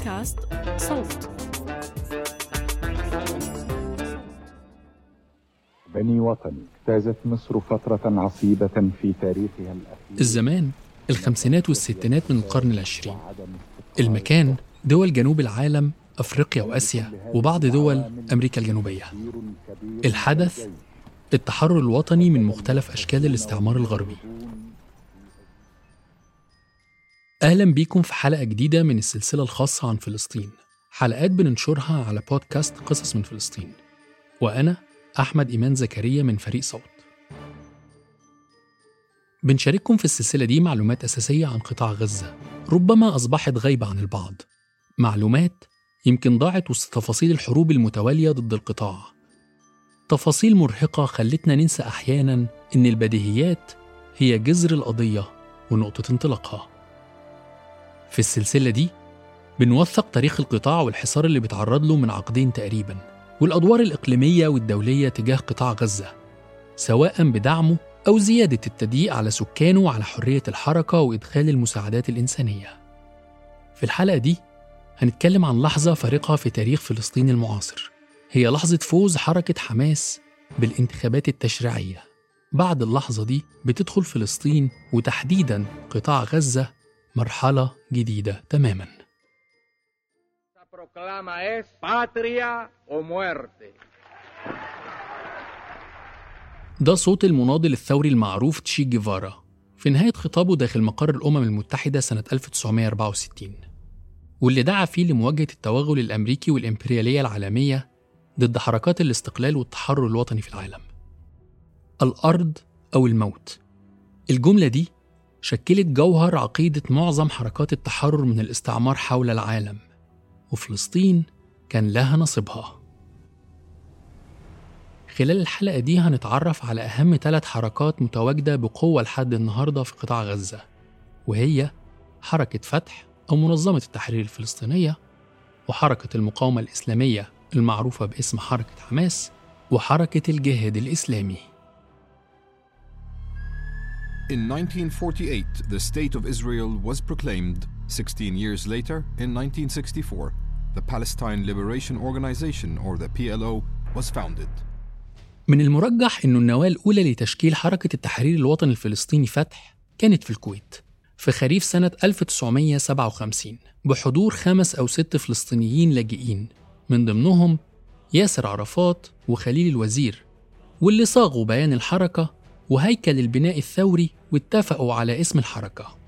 بودكاست صوت. بني وطني اجتازت مصر فترة عصيبة في تاريخها الأخير. الزمان الخمسينات والستينات من القرن العشرين. المكان دول جنوب العالم أفريقيا وآسيا وبعض دول أمريكا الجنوبية. الحدث التحرر الوطني من مختلف أشكال الاستعمار الغربي. أهلا بيكم في حلقة جديدة من السلسلة الخاصة عن فلسطين. حلقات بننشرها على بودكاست قصص من فلسطين. وأنا أحمد إيمان زكريا من فريق صوت. بنشارككم في السلسلة دي معلومات أساسية عن قطاع غزة. ربما أصبحت غايبة عن البعض. معلومات يمكن ضاعت وسط تفاصيل الحروب المتوالية ضد القطاع. تفاصيل مرهقة خلتنا ننسى أحيانا إن البديهيات هي جذر القضية ونقطة انطلاقها. في السلسلة دي بنوثق تاريخ القطاع والحصار اللي بيتعرض له من عقدين تقريبا والأدوار الإقليمية والدولية تجاه قطاع غزة سواء بدعمه أو زيادة التضييق على سكانه وعلى حرية الحركة وإدخال المساعدات الإنسانية. في الحلقة دي هنتكلم عن لحظة فارقة في تاريخ فلسطين المعاصر. هي لحظة فوز حركة حماس بالانتخابات التشريعية. بعد اللحظة دي بتدخل فلسطين وتحديدا قطاع غزة مرحلة جديدة تماما. ده صوت المناضل الثوري المعروف تشي جيفارا في نهاية خطابه داخل مقر الأمم المتحدة سنة 1964 واللي دعا فيه لمواجهة التوغل الأمريكي والإمبريالية العالمية ضد حركات الاستقلال والتحرر الوطني في العالم. الأرض أو الموت. الجملة دي شكلت جوهر عقيدة معظم حركات التحرر من الاستعمار حول العالم وفلسطين كان لها نصيبها. خلال الحلقة دي هنتعرف على أهم ثلاث حركات متواجدة بقوة لحد النهاردة في قطاع غزة وهي حركة فتح أو منظمة التحرير الفلسطينية وحركة المقاومة الإسلامية المعروفة باسم حركة حماس وحركة الجهاد الإسلامي. In 1948, the State of Israel was proclaimed. 16 years later, in 1964, the Palestine Liberation Organization, or the PLO, was founded. من المرجح أنه النواة الأولى لتشكيل حركة التحرير الوطني الفلسطيني فتح كانت في الكويت في خريف سنة 1957 بحضور خمس أو ست فلسطينيين لاجئين من ضمنهم ياسر عرفات وخليل الوزير واللي صاغوا بيان الحركة وهيكل البناء الثوري واتفقوا على اسم الحركة.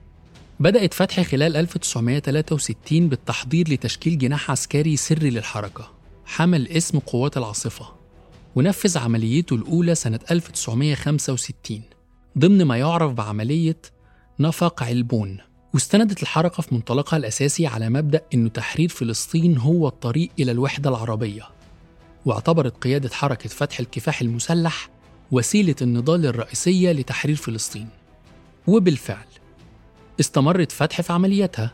بدأت فتح خلال 1963 بالتحضير لتشكيل جناح عسكري سري للحركة حمل اسم قوات العاصفة ونفذ عمليته الأولى سنة 1965 ضمن ما يعرف بعملية نفق علبون واستندت الحركة في منطلقها الأساسي على مبدأ أن تحرير فلسطين هو الطريق إلى الوحدة العربية. واعتبرت قيادة حركة فتح الكفاح المسلح وسيلة النضال الرئيسية لتحرير فلسطين. وبالفعل استمرت فتح في عملياتها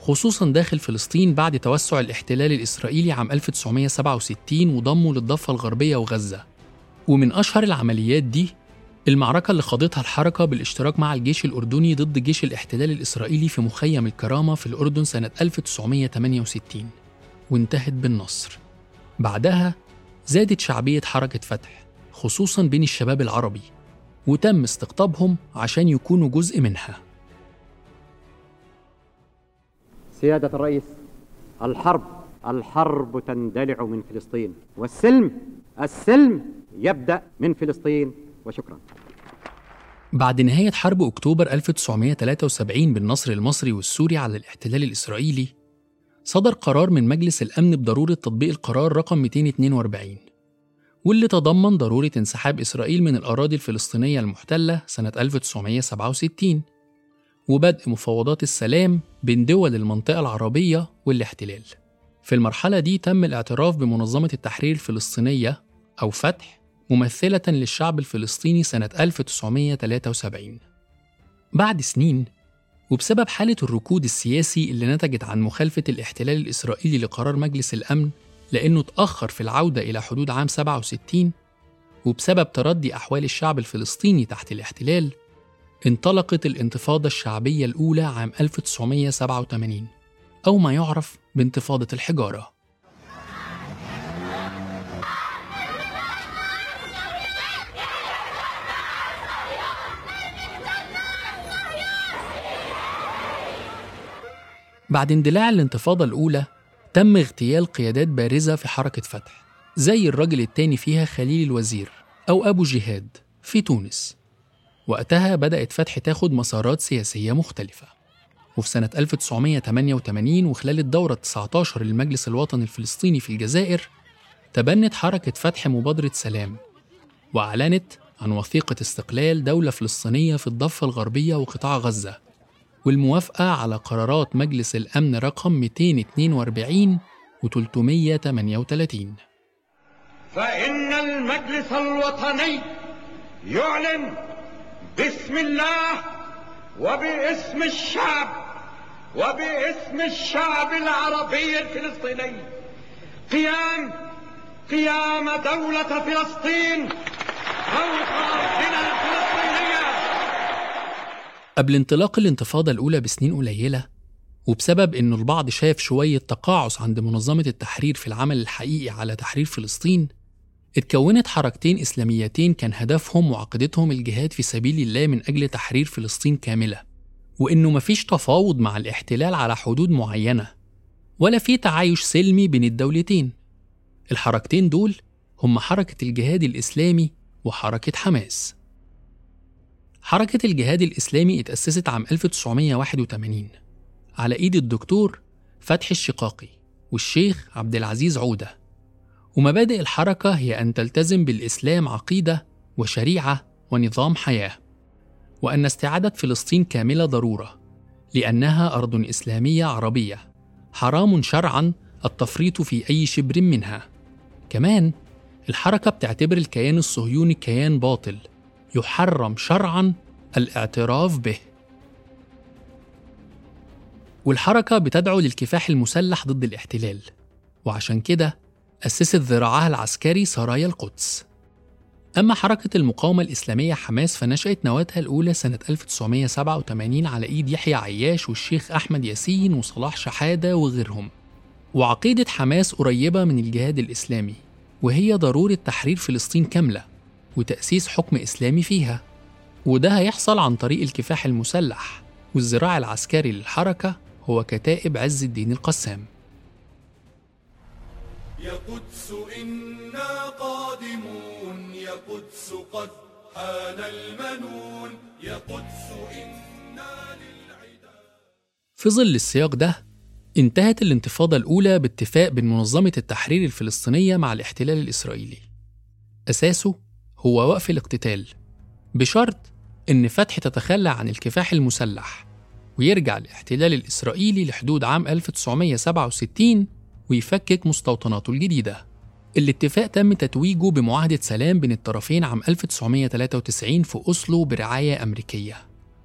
خصوصا داخل فلسطين بعد توسع الاحتلال الإسرائيلي عام 1967 وضمه للضفة الغربية وغزة. ومن أشهر العمليات دي المعركة اللي خاضتها الحركة بالاشتراك مع الجيش الأردني ضد جيش الاحتلال الإسرائيلي في مخيم الكرامة في الأردن سنة 1968 وانتهت بالنصر. بعدها زادت شعبية حركة فتح. خصوصا بين الشباب العربي وتم استقطابهم عشان يكونوا جزء منها. سيادة الرئيس الحرب الحرب تندلع من فلسطين والسلم السلم يبدأ من فلسطين وشكرا. بعد نهاية حرب أكتوبر 1973 بالنصر المصري والسوري على الاحتلال الإسرائيلي صدر قرار من مجلس الأمن بضرورة تطبيق القرار رقم 242 واللي تضمن ضرورة انسحاب إسرائيل من الأراضي الفلسطينية المحتلة سنة 1967 وبدء مفاوضات السلام بين دول المنطقة العربية والاحتلال. في المرحلة دي تم الاعتراف بمنظمة التحرير الفلسطينية أو فتح ممثلة للشعب الفلسطيني سنة 1973. بعد سنين وبسبب حالة الركود السياسي اللي نتجت عن مخالفة الاحتلال الإسرائيلي لقرار مجلس الأمن لأنه تأخر في العودة إلى حدود عام 67 وبسبب تردي أحوال الشعب الفلسطيني تحت الاحتلال انطلقت الانتفاضة الشعبية الأولى عام 1987 أو ما يعرف بانتفاضة الحجارة. بعد اندلاع الانتفاضة الأولى تم اغتيال قيادات بارزة في حركة فتح زي الرجل التاني فيها خليل الوزير أو أبو جهاد في تونس. وقتها بدأت فتح تاخد مسارات سياسية مختلفة. وفي سنة 1988 وخلال الدورة 19 للمجلس الوطني الفلسطيني في الجزائر تبنت حركة فتح مبادرة سلام وأعلنت عن وثيقة استقلال دولة فلسطينية في الضفة الغربية وقطاع غزة. والموافقة على قرارات مجلس الأمن رقم 242 و 338 فإن المجلس الوطني يعلن باسم الله وباسم الشعب وباسم الشعب العربي الفلسطيني. قيام قيام دولة فلسطين فوق أرضنا الفلسطينية قبل انطلاق الانتفاضة الأولى بسنين قليلة وبسبب إنه البعض شاف شوية تقاعس عند منظمة التحرير في العمل الحقيقي على تحرير فلسطين اتكونت حركتين إسلاميتين كان هدفهم وعقيدتهم الجهاد في سبيل الله من أجل تحرير فلسطين كاملة وإنه مفيش تفاوض مع الاحتلال على حدود معينة ولا في تعايش سلمي بين الدولتين. الحركتين دول هم حركة الجهاد الإسلامي وحركة حماس. حركة الجهاد الإسلامي اتأسست عام 1981 على إيد الدكتور فتحي الشقاقي والشيخ عبد العزيز عودة. ومبادئ الحركة هي أن تلتزم بالإسلام عقيدة وشريعة ونظام حياة وأن استعادة فلسطين كاملة ضرورة لأنها أرض إسلامية عربية حرام شرعا التفريط في أي شبر منها. كمان الحركة بتعتبر الكيان الصهيوني كيان باطل يحرم شرعا الاعتراف به. والحركة بتدعو للكفاح المسلح ضد الاحتلال وعشان كده أسست ذراعها العسكري سرايا القدس. أما حركة المقاومة الإسلامية حماس فنشأت نواتها الأولى سنة 1987 على إيد يحيى عياش والشيخ أحمد ياسين وصلاح شحادة وغيرهم. وعقيدة حماس قريبة من الجهاد الإسلامي وهي ضرورة تحرير فلسطين كاملة. وتأسيس حكم إسلامي فيها. وده هيحصل عن طريق الكفاح المسلح والذراع العسكري للحركة هو كتائب عز الدين القسام. يا قدس إنا قادمون يا قدس قد حان المنون يا قدس إنا للعدا في ظل السياق ده انتهت الانتفاضة الأولى باتفاق بين منظمة التحرير الفلسطينية مع الاحتلال الإسرائيلي. أساسه هو وقف الاقتتال بشرط إن فتح تتخلى عن الكفاح المسلح ويرجع الاحتلال الإسرائيلي لحدود عام 1967 ويفكك مستوطناته الجديدة. الاتفاق تم تتويجه بمعاهدة سلام بين الطرفين عام 1993 في أوسلو برعاية أمريكية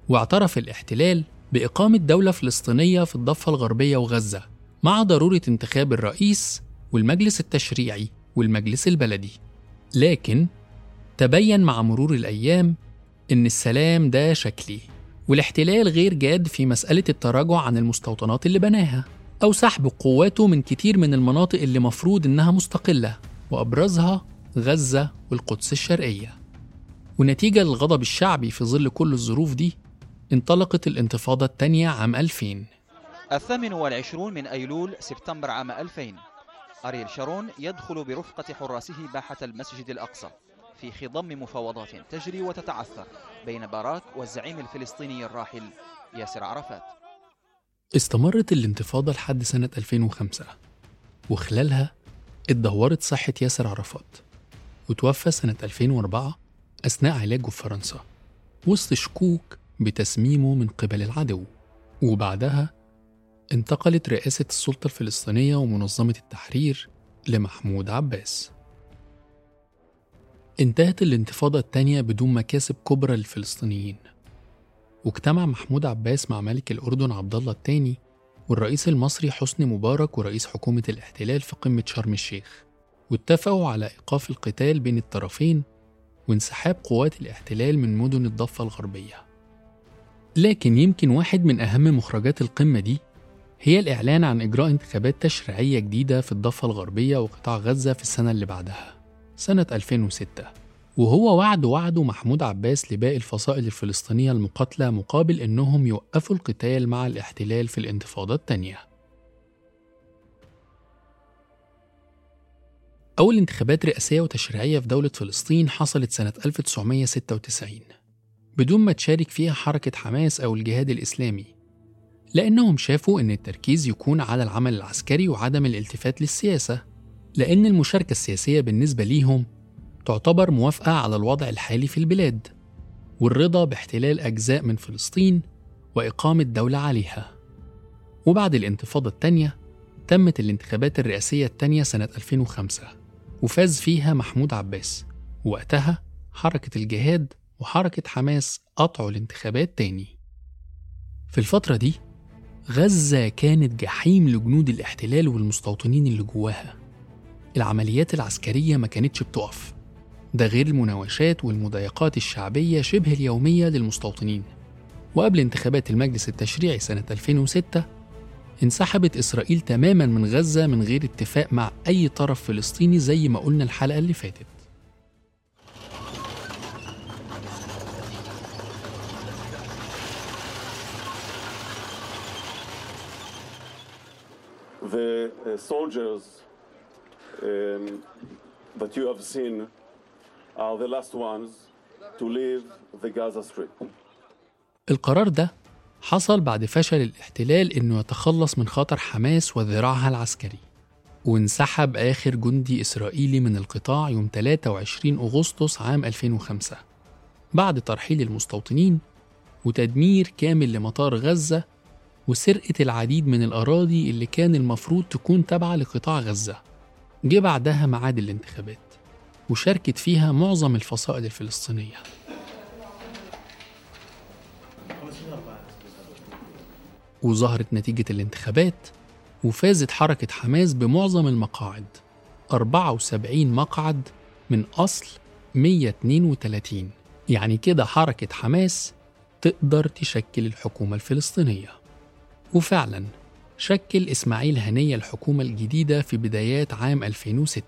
واعترف الاحتلال بإقامة دولة فلسطينية في الضفة الغربية وغزة مع ضرورة انتخاب الرئيس والمجلس التشريعي والمجلس البلدي. لكن تبين مع مرور الأيام إن السلام ده شكلي والاحتلال غير جاد في مسألة التراجع عن المستوطنات اللي بناها أو سحب قواته من كتير من المناطق اللي مفروض إنها مستقلة وأبرزها غزة والقدس الشرقية. ونتيجة للغضب الشعبي في ظل كل الظروف دي انطلقت الانتفاضة الثانية عام 2000 الثامن والعشرون من أيلول سبتمبر عام 2000 أريل شارون يدخل برفقة حراسه باحة المسجد الأقصى. في خضم مفاوضات تجري وتتعثر بين باراك والزعيم الفلسطيني الراحل ياسر عرفات. استمرت الانتفاضة لحد سنة 2005 وخلالها اتدهورت صحة ياسر عرفات وتوفى سنة 2004 أثناء علاجه في فرنسا وسط شكوك بتسميمه من قبل العدو. وبعدها انتقلت رئاسة السلطة الفلسطينية ومنظمة التحرير لمحمود عباس. انتهت الانتفاضة الثانية بدون مكاسب كبرى للفلسطينيين. واجتمع محمود عباس مع ملك الأردن عبد الله الثاني والرئيس المصري حسني مبارك ورئيس حكومة الاحتلال في قمة شرم الشيخ واتفقوا على إيقاف القتال بين الطرفين وانسحاب قوات الاحتلال من مدن الضفة الغربية. لكن يمكن واحد من أهم مخرجات القمة دي هي الإعلان عن إجراء انتخابات تشريعية جديدة في الضفة الغربية وقطاع غزة في السنة اللي بعدها. سنة 2006 وهو وعد وعده محمود عباس لباقي الفصائل الفلسطينية المقاتلة مقابل إنهم يوقفوا القتال مع الاحتلال في الانتفاضة الثانية أول انتخابات رئاسية وتشريعية في دولة فلسطين حصلت سنة 1996 بدون ما تشارك فيها حركة حماس أو الجهاد الإسلامي لأنهم شافوا إن التركيز يكون على العمل العسكري وعدم الالتفات للسياسة. لأن المشاركة السياسية بالنسبة ليهم تعتبر موافقة على الوضع الحالي في البلاد والرضا باحتلال أجزاء من فلسطين وإقامة دولة عليها. وبعد الانتفاضة الثانية تمت الانتخابات الرئاسية الثانية سنة 2005 وفاز فيها محمود عباس. وقتها حركة الجهاد وحركة حماس قطعوا الانتخابات تاني. في الفترة دي غزة كانت جحيم لجنود الاحتلال والمستوطنين اللي جواها. العمليات العسكرية ما كانتش بتقف. ده غير المناوشات والمضايقات الشعبية شبه اليومية للمستوطنين. وقبل انتخابات المجلس التشريعي سنة 2006 انسحبت إسرائيل تماما من غزة من غير اتفاق مع أي طرف فلسطيني زي ما قلنا الحلقة اللي فاتت. The uh, soldiers um, that you have seen are the last ones to leave the Gaza Strip. القرار ده حصل بعد فشل الاحتلال إنه يتخلص من خطر حماس وذراعها العسكري وانسحب آخر جندي إسرائيلي من القطاع يوم 23 أغسطس عام 2005 بعد ترحيل المستوطنين وتدمير كامل لمطار غزة وسرقة العديد من الأراضي اللي كان المفروض تكون تابعة لقطاع غزة جه بعدها ميعاد الانتخابات وشاركت فيها معظم الفصائل الفلسطينية. وظهرت نتيجة الانتخابات وفازت حركة حماس بمعظم المقاعد. 74 مقعد من أصل 132 يعني كده حركة حماس تقدر تشكل الحكومة الفلسطينية. وفعلا شكل إسماعيل هنية الحكومة الجديدة في بدايات عام 2006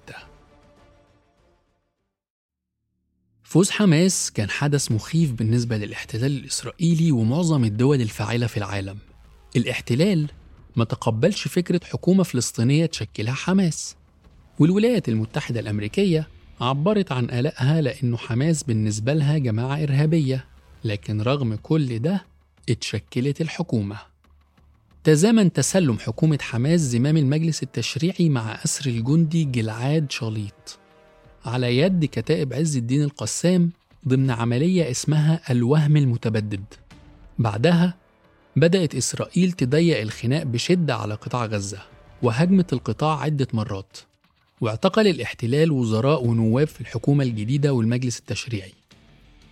فوز حماس كان حدث مخيف بالنسبة للاحتلال الإسرائيلي ومعظم الدول الفاعلة في العالم. الاحتلال ما تقبلش فكرة حكومة فلسطينية تشكلها حماس والولايات المتحدة الأمريكية عبرت عن قلقها لأنه حماس بالنسبة لها جماعة إرهابية لكن رغم كل ده اتشكلت الحكومة. تزامن تسلم حكومة حماس زمام المجلس التشريعي مع أسر الجندي جلعاد شاليط على يد كتائب عز الدين القسام ضمن عملية اسمها الوهم المتبدد. بعدها بدأت إسرائيل تضيق الخناق بشدة على قطاع غزة وهجمت القطاع عدة مرات. واعتقل الاحتلال وزراء ونواب في الحكومة الجديدة والمجلس التشريعي.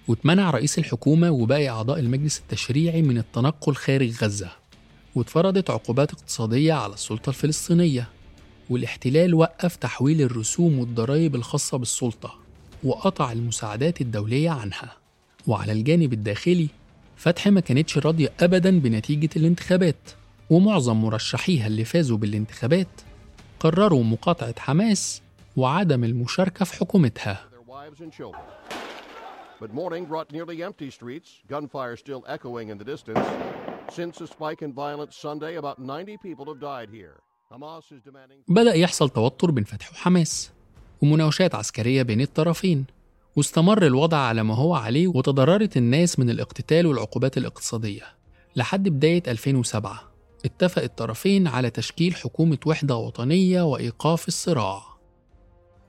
واتمنع رئيس الحكومة وباقي أعضاء المجلس التشريعي من التنقل خارج غزة. واتفرضت عقوبات اقتصادية على السلطة الفلسطينية والاحتلال وقف تحويل الرسوم والضرائب الخاصة بالسلطة وقطع المساعدات الدولية عنها وعلى الجانب الداخلي فتح ما كانتش راضية أبدا بنتيجة الانتخابات ومعظم مرشحيها اللي فازوا بالانتخابات قرروا مقاطعة حماس وعدم المشاركة في حكومتها. But morning brought nearly empty streets, gunfire still echoing in the distance. Since a spike in violence Sunday, about 90 people have died here. Hamas is demanding. بدأ يحصل توتر بين فتح وحماس ومناوشات عسكرية بين الطرفين واستمر الوضع على ما هو عليه وتضررت الناس من الاقتتال والعقوبات الاقتصادية لحد بداية 2007 اتفق الطرفين على تشكيل حكومة وحدة وطنية وإيقاف الصراع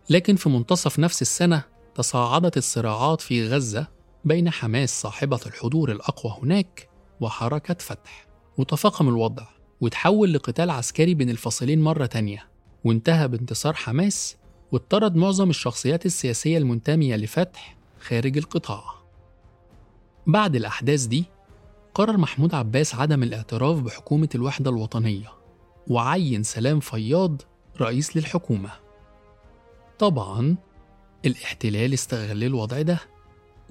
لكن في منتصف نفس السنة تصاعدت الصراعات في غزة بين حماس صاحبة الحضور الأقوى هناك وحركة فتح. وتفاقم الوضع وتحول لقتال عسكري بين الفصيلين مرة تانية. وانتهى بانتصار حماس واطرد معظم الشخصيات السياسية المنتمية لفتح خارج القطاع. بعد الأحداث دي قرر محمود عباس عدم الاعتراف بحكومة الوحدة الوطنية وعين سلام فياض رئيس للحكومة. طبعا الاحتلال استغل الوضع ده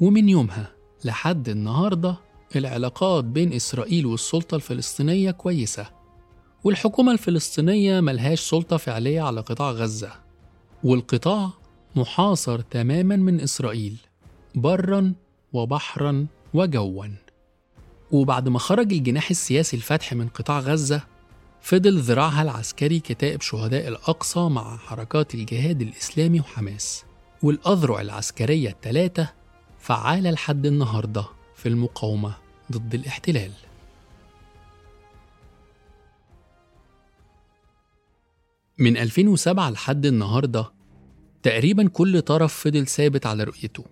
ومن يومها لحد النهاردة العلاقات بين إسرائيل والسلطة الفلسطينية كويسة والحكومة الفلسطينية ملهاش سلطة فعلية على قطاع غزة والقطاع محاصر تماما من إسرائيل برا وبحرا وجوا. وبعد ما خرج الجناح السياسي الفتح من قطاع غزة فضل ذراعها العسكري كتائب شهداء الأقصى مع حركات الجهاد الإسلامي وحماس والأذرع العسكرية الثلاثة فعالة لحد النهاردة. في المقاومة ضد الاحتلال. من 2007 لحد النهاردة تقريبا كل طرف فضل ثابت على رؤيته.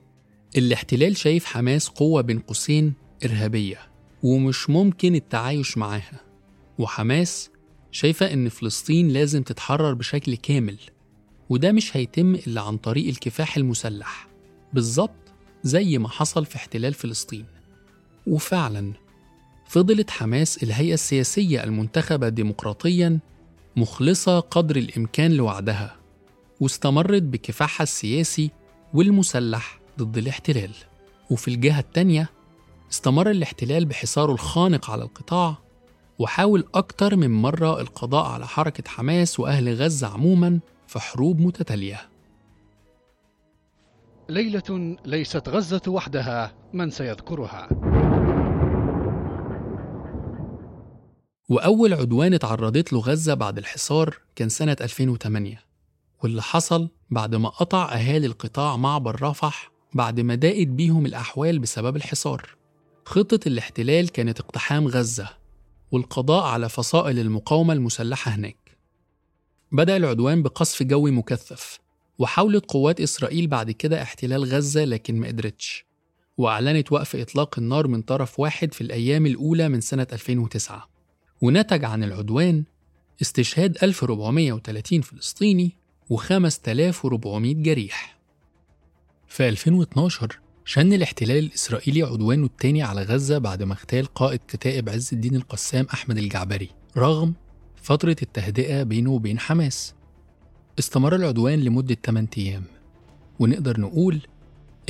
الاحتلال شايف حماس قوة بين قوسين إرهابية ومش ممكن التعايش معاها. وحماس شايفة إن فلسطين لازم تتحرر بشكل كامل وده مش هيتم إلا عن طريق الكفاح المسلح. بالظبط زي ما حصل في احتلال فلسطين. وفعلا فضلت حماس الهيئة السياسية المنتخبة ديمقراطيا مخلصة قدر الإمكان لوعدها واستمرت بكفاحها السياسي والمسلح ضد الاحتلال. وفي الجهة التانية استمر الاحتلال بحصاره الخانق على القطاع وحاول أكتر من مرة القضاء على حركة حماس وأهل غزة عموما في حروب متتالية. ليلة ليست غزة وحدها من سيذكرها؟ وأول عدوان اتعرضت له غزة بعد الحصار كان سنة 2008 واللي حصل بعد ما قطع أهالي القطاع معبر رفح بعد ما ضاقت بيهم الأحوال بسبب الحصار. خطة الاحتلال كانت اقتحام غزة والقضاء على فصائل المقاومة المسلحة هناك. بدأ العدوان بقصف جوي مكثف وحاولت قوات إسرائيل بعد كده احتلال غزة لكن ما قدرتش وأعلنت وقف إطلاق النار من طرف واحد في الأيام الأولى من سنة 2009 ونتج عن العدوان استشهاد 1430 فلسطيني و5400 جريح. في 2012 شن الاحتلال الإسرائيلي عدوانه الثاني على غزة بعد ما اغتال قائد كتائب عز الدين القسام أحمد الجعبري رغم فترة التهدئة بينه وبين حماس. استمر العدوان لمدة 8 أيام ونقدر نقول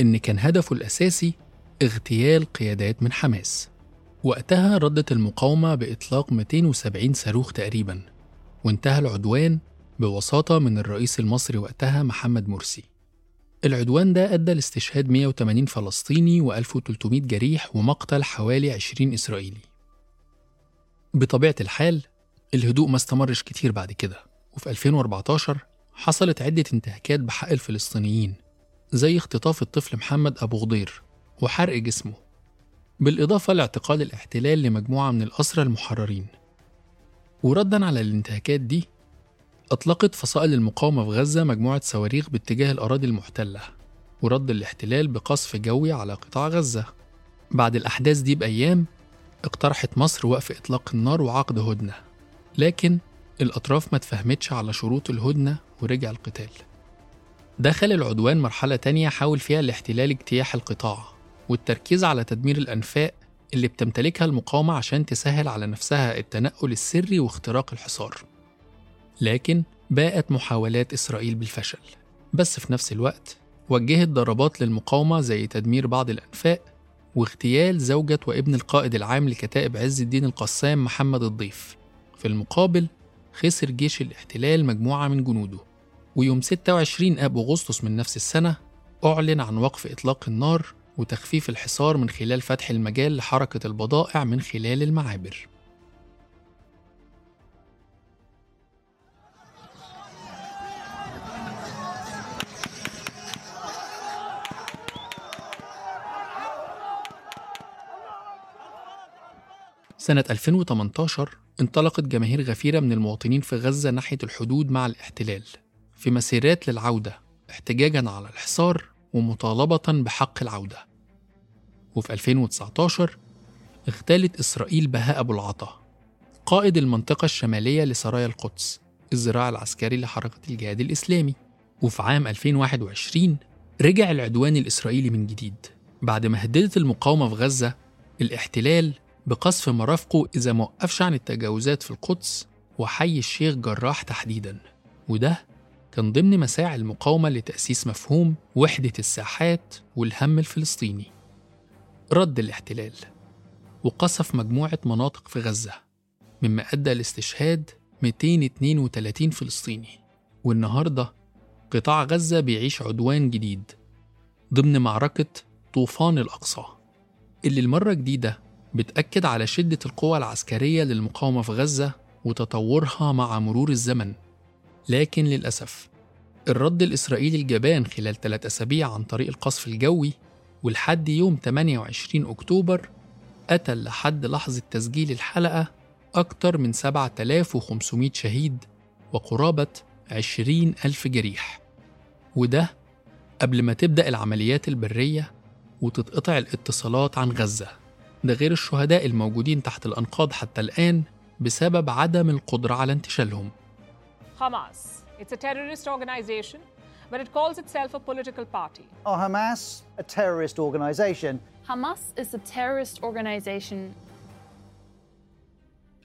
إن كان هدفه الأساسي اغتيال قيادات من حماس. وقتها ردت المقاومة بإطلاق 270 صاروخ تقريبا وانتهى العدوان بوساطة من الرئيس المصري وقتها محمد مرسي. العدوان ده أدى لاستشهاد 180 فلسطيني و1300 جريح ومقتل حوالي 20 إسرائيلي. بطبيعة الحال الهدوء ما استمرش كتير بعد كده وفي 2014 حصلت عدة انتهاكات بحق الفلسطينيين زي اختطاف الطفل محمد أبو غضير وحرق جسمه. بالإضافة لاعتقال الاحتلال لمجموعة من الأسرى المحررين. وردا على الانتهاكات دي أطلقت فصائل المقاومة في غزة مجموعة صواريخ باتجاه الأراضي المحتلة ورد الاحتلال بقصف جوي على قطاع غزة. بعد الأحداث دي بأيام اقترحت مصر وقف إطلاق النار وعقد هدنة. لكن الأطراف ما تفهمتش على شروط الهدنة ورجع القتال. دخل العدوان مرحلة تانية حاول فيها الاحتلال اجتياح القطاع. والتركيز على تدمير الأنفاق اللي بتمتلكها المقاومة عشان تسهل على نفسها التنقل السري واختراق الحصار. لكن باءت محاولات إسرائيل بالفشل. بس في نفس الوقت وجهت ضربات للمقاومة زي تدمير بعض الأنفاق واغتيال زوجة وابن القائد العام لكتائب عز الدين القسام محمد الضيف. في المقابل خسر جيش الاحتلال مجموعة من جنوده. ويوم 26 آب أغسطس من نفس السنة أعلن عن وقف إطلاق النار وتخفيف الحصار من خلال فتح المجال لحركة البضائع من خلال المعابر. سنة 2018 انطلقت جماهير غفيرة من المواطنين في غزة ناحية الحدود مع الاحتلال في مسيرات للعودة احتجاجا على الحصار ومطالبة بحق العودة. وفي 2019 اغتالت إسرائيل بهاء أبو العطا قائد المنطقة الشمالية لسرايا القدس الذراع العسكري لحركة الجهاد الإسلامي. وفي عام 2021 رجع العدوان الإسرائيلي من جديد بعد ما هددت المقاومة في غزة الاحتلال بقصف مرافقه إذا ما وقفش عن التجاوزات في القدس وحي الشيخ جراح تحديدا. وده كان ضمن مساعي المقاومة لتأسيس مفهوم وحدة الساحات والهم الفلسطيني. رد الاحتلال وقصف مجموعة مناطق في غزة مما أدى لاستشهاد 232 فلسطيني. والنهاردة قطاع غزة بيعيش عدوان جديد ضمن معركة طوفان الأقصى اللي المرة جديدة بتأكد على شدة القوى العسكرية للمقاومة في غزة وتطورها مع مرور الزمن. لكن للأسف الرد الإسرائيلي الجبان خلال ثلاث أسابيع عن طريق القصف الجوي ولحد يوم 28 أكتوبر قتل لحد لحظة تسجيل الحلقة أكتر من 7500 شهيد وقرابة 20 ألف جريح. وده قبل ما تبدأ العمليات البرية وتتقطع الاتصالات عن غزة. ده غير الشهداء الموجودين تحت الأنقاض حتى الآن بسبب عدم القدرة على انتشالهم. Hamas. It's a terrorist organization, but it calls itself a political party. Are Hamas a terrorist organization? Hamas is a terrorist organization.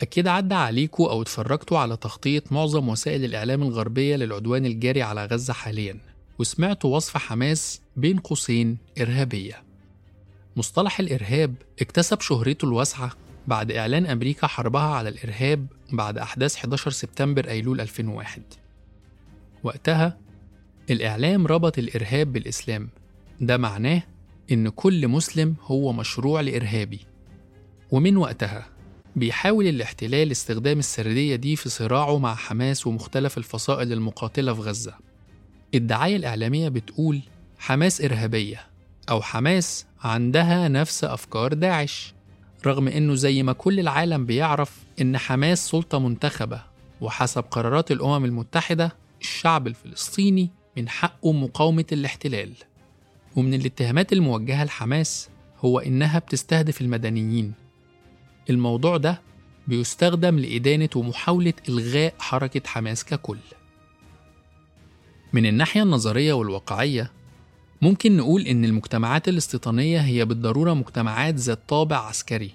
أكيد عدى عليكوا أو اتفرجتوا على تغطية معظم وسائل الإعلام الغربية للعدوان الجاري على غزة حالياً وسمعتوا وصف حماس بين قوسين إرهابية مصطلح الإرهاب اكتسب شهرته الواسعة بعد إعلان أمريكا حربها على الإرهاب بعد أحداث 11 سبتمبر أيلول 2001 وقتها الإعلام ربط الإرهاب بالإسلام. ده معناه إن كل مسلم هو مشروع لإرهابي. ومن وقتها بيحاول الاحتلال استخدام السردية دي في صراعه مع حماس ومختلف الفصائل المقاتلة في غزة. الدعاية الإعلامية بتقول حماس إرهابية أو حماس عندها نفس أفكار داعش رغم إنه زي ما كل العالم بيعرف إن حماس سلطة منتخبة وحسب قرارات الأمم المتحدة الشعب الفلسطيني من حقه مقاومة الاحتلال. ومن الاتهامات الموجهة لحماس هو إنها بتستهدف المدنيين. الموضوع ده بيستخدم لإدانة ومحاولة إلغاء حركة حماس ككل. من الناحية النظرية والواقعية ممكن نقول إن المجتمعات الاستيطانية هي بالضرورة مجتمعات ذات طابع عسكري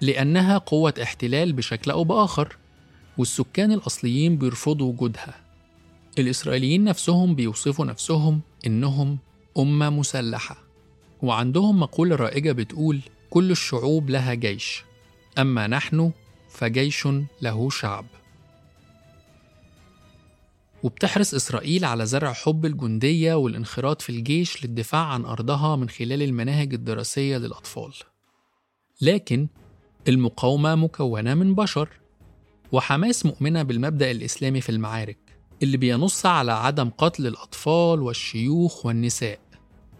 لأنها قوة احتلال بشكل أو بآخر والسكان الأصليين بيرفضوا وجودها. الإسرائيليين نفسهم بيوصفوا نفسهم إنهم أمة مسلحة وعندهم مقولة رائجة بتقول كل الشعوب لها جيش أما نحن فجيش له شعب. وبتحرص إسرائيل على زرع حب الجندية والانخراط في الجيش للدفاع عن أرضها من خلال المناهج الدراسية للأطفال. لكن المقاومة مكونة من بشر وحماس مؤمنة بالمبدأ الإسلامي في المعارك. اللي بينص على عدم قتل الأطفال والشيوخ والنساء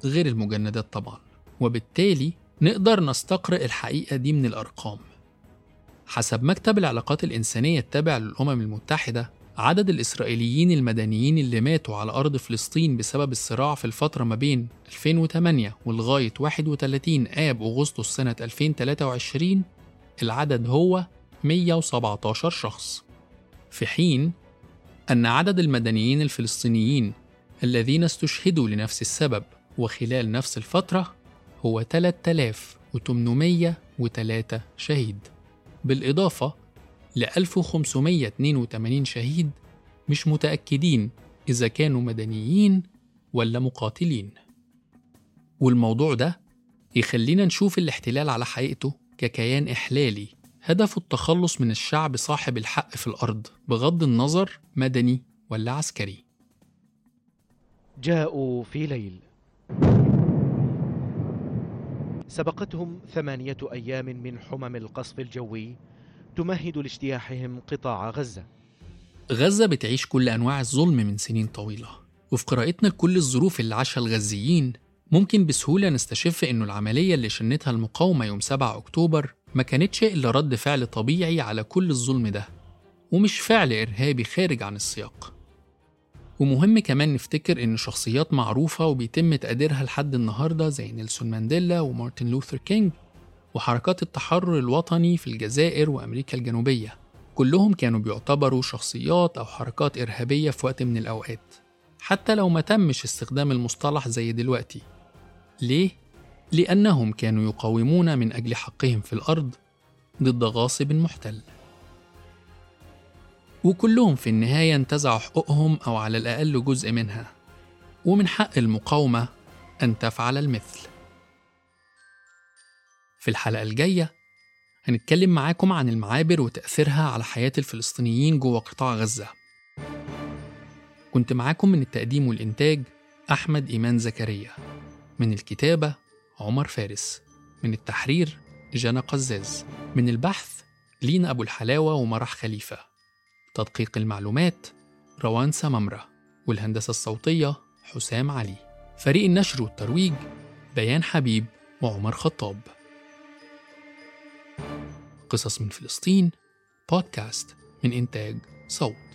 غير المجندات طبعا. وبالتالي نقدر نستقرئ الحقيقة دي من الأرقام. حسب مكتب العلاقات الإنسانية التابع للأمم المتحدة عدد الإسرائيليين المدنيين اللي ماتوا على أرض فلسطين بسبب الصراع في الفترة ما بين 2008 ولغاية 31 آب أغسطس سنة 2023 العدد هو 117 شخص. في حين أن عدد المدنيين الفلسطينيين الذين استشهدوا لنفس السبب وخلال نفس الفترة هو 3803 شهيد. بالإضافة ل 1582 شهيد مش متأكدين إذا كانوا مدنيين ولا مقاتلين. والموضوع ده يخلينا نشوف الاحتلال على حقيقته ككيان إحلالي هدفه التخلص من الشعب صاحب الحق في الأرض بغض النظر مدني ولا عسكري. جاءوا في ليل. سبقتهم ثمانية أيام من حمم القصف الجوي تمهد لاجتياحهم قطاع غزة. غزة بتعيش كل أنواع الظلم من سنين طويلة. وفي قراءتنا لكل الظروف اللي عاشها الغزيين ممكن بسهولة نستشف إنه العملية اللي شنتها المقاومة يوم 7 أكتوبر ما كانتش إلا رد فعل طبيعي على كل الظلم ده ومش فعل إرهابي خارج عن السياق. ومهم كمان نفتكر إن شخصيات معروفة وبيتم تقديرها لحد النهاردة زي نيلسون مانديلا ومارتن لوثر كينج وحركات التحرر الوطني في الجزائر وأمريكا الجنوبية. كلهم كانوا بيعتبروا شخصيات أو حركات إرهابية في وقت من الأوقات حتى لو ما تمش استخدام المصطلح زي دلوقتي. ليه؟ لأنهم كانوا يقاومون من أجل حقهم في الأرض ضد غاصب محتل. وكلهم في النهاية انتزعوا حقوقهم أو على الأقل جزء منها. ومن حق المقاومة أن تفعل المثل. في الحلقة الجاية هنتكلم معاكم عن المعابر وتأثيرها على حياة الفلسطينيين جوه قطاع غزة. كنت معاكم من التقديم والإنتاج أحمد إيمان زكريا. من الكتابة عمر فارس. من التحرير جنى قزاز. من البحث لينا أبو الحلاوة ومرح خليفة. تدقيق المعلومات روان سممرة والهندسة الصوتية حسام علي. فريق النشر والترويج بيان حبيب وعمر خطاب. قصص من فلسطين بودكاست من إنتاج صوت.